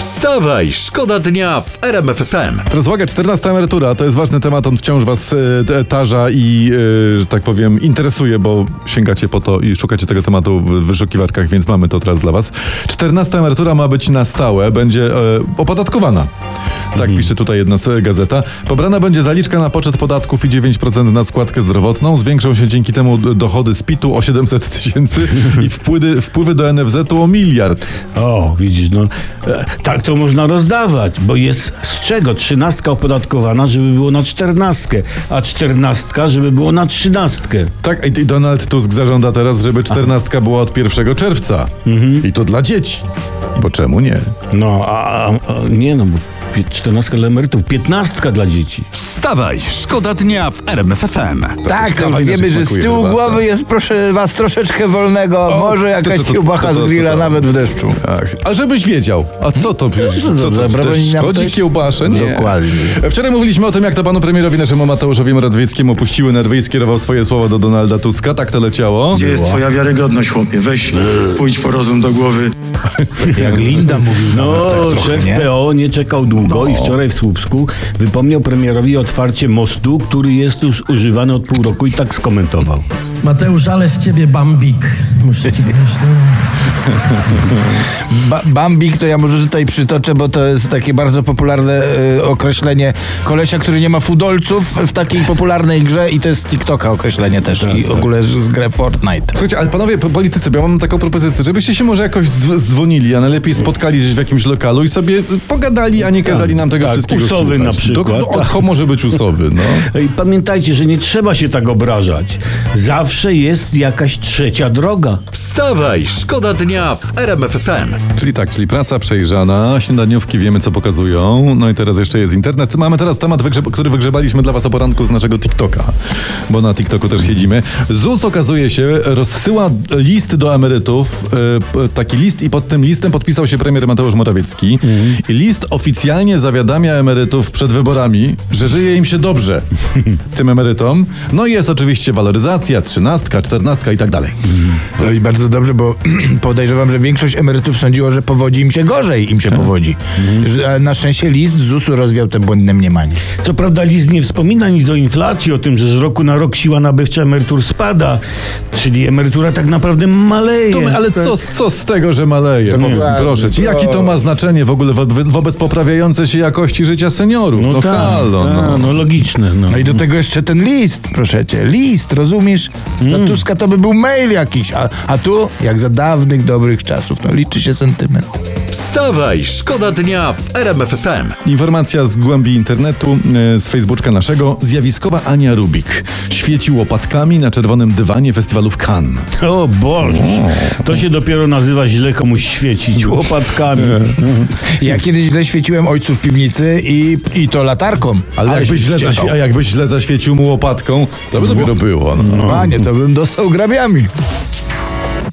Wstawaj, szkoda dnia w RMF FM. Rozwaga 14 emerytura to jest ważny temat, on wciąż was e, tarza i, e, że tak powiem, interesuje, bo sięgacie po to i szukacie tego tematu w wyszukiwarkach, więc mamy to teraz dla was. 14 emerytura ma być na stałe, będzie e, opodatkowana. Tak pisze tutaj jedna gazeta. Pobrana będzie zaliczka na poczet podatków i 9% na składkę zdrowotną. Zwiększą się dzięki temu dochody z PIT-u o 700 tysięcy i wpływy, wpływy do NFZ-u o miliard. O, widzisz, no e, tak to można rozdawać, bo jest z czego? Trzynastka opodatkowana, żeby było na czternastkę, a czternastka, żeby było na trzynastkę. Tak, i Donald Tusk zażąda teraz, żeby czternastka była od 1 czerwca. I to dla dzieci. Bo czemu nie? No, a, a, nie no, bo czternastka dla emerytów, piętnastka dla dzieci. Wstawaj, szkoda dnia w RMF FM. Tak, to już wiemy, że z tyłu chyba. głowy jest, proszę was, troszeczkę wolnego. Może jakaś kiełbacha to- to- z to- grilla nawet w deszczu. Tak. A żebyś wiedział. A co to? co co to nam szkodzi kiełbasze? Nie. Dokładnie. Wczoraj mówiliśmy o tym, jak to panu premierowi naszemu Mateuszowi Morawieckiemu puściły nerwy i skierował swoje słowa do Donalda Tuska. Tak to leciało. Gdzie jest twoja wiarygodność, chłopie? Weź, pójdź po rozum do głowy. Jak Linda mówił No, nawet tak szef? PO nie czekał długo i wczoraj w Słupsku wypomniał premierowi otwarcie mostu, który jest już używany od pół roku i tak skomentował. Mateusz, ale z ciebie bambik. Muszę ci powiedzieć. Ba Bambik to ja może tutaj przytoczę, bo to jest takie bardzo popularne e, określenie kolesia, który nie ma fudolców w takiej popularnej grze i to jest TikToka określenie też i w ogóle z, grę Fortnite. Słuchajcie, ale panowie po- politycy, bo ja mam taką propozycję, żebyście się może jakoś dzw- dzwonili, a najlepiej spotkali gdzieś w jakimś lokalu i sobie pogadali, a nie kazali nam tego tak, wszystkiego usowy słuchać. na przykład, Do, no, tak. od może być usowy, no. I pamiętajcie, że nie trzeba się tak obrażać. Zawsze jest jakaś trzecia droga. Wstawaj, szkoda dnia w RMF FM. Czyli tak, czyli prasa przejrzana, śniadaniówki wiemy co pokazują, no i teraz jeszcze jest internet. Mamy teraz temat, wygrzeb- który wygrzebaliśmy dla was o poranku z naszego TikToka, bo na TikToku też siedzimy. ZUS okazuje się rozsyła list do emerytów, e, taki list i pod tym listem podpisał się premier Mateusz Morawiecki i list oficjalnie zawiadamia emerytów przed wyborami, że żyje im się dobrze, tym emerytom. No i jest oczywiście waloryzacja, trzynastka, czternastka i tak dalej. No i bardzo dobrze, bo podejrzewam, że większość emerytów sądziło, że powodzi im się gorzej, im się powodzi. Że, a na szczęście list ZUS-u rozwiał te błędne mniemanie. Co prawda list nie wspomina nic o inflacji, o tym, że z roku na rok siła nabywcza emerytur spada, czyli emerytura tak naprawdę maleje. To, ale co, co z tego, że maleje? Powiedz proszę cię. Jakie to ma znaczenie w ogóle wo- wobec poprawiającej się jakości życia seniorów? No, tak, halo, tak, no. no logiczne. No. No i do tego jeszcze ten list, proszę cię. List, rozumiesz? Za Tuska to by był mail jakiś, a, a tu, jak za dawnych, dobrych czasów, no liczy się sentyment. Wstawaj, szkoda dnia w RMF FM. Informacja z głębi internetu, e, z Facebooka naszego. Zjawiskowa Ania Rubik świeci łopatkami na czerwonym dywanie festiwalu w Cannes. O Boże, to się dopiero nazywa źle komuś świecić łopatkami. Ja kiedyś źle świeciłem ojcu w piwnicy i, i to latarką. Ale jakbyś źle, zaświe- a jakbyś źle zaświecił mu łopatką, to by dopiero było. No. Panie, to bym dostał grabiami.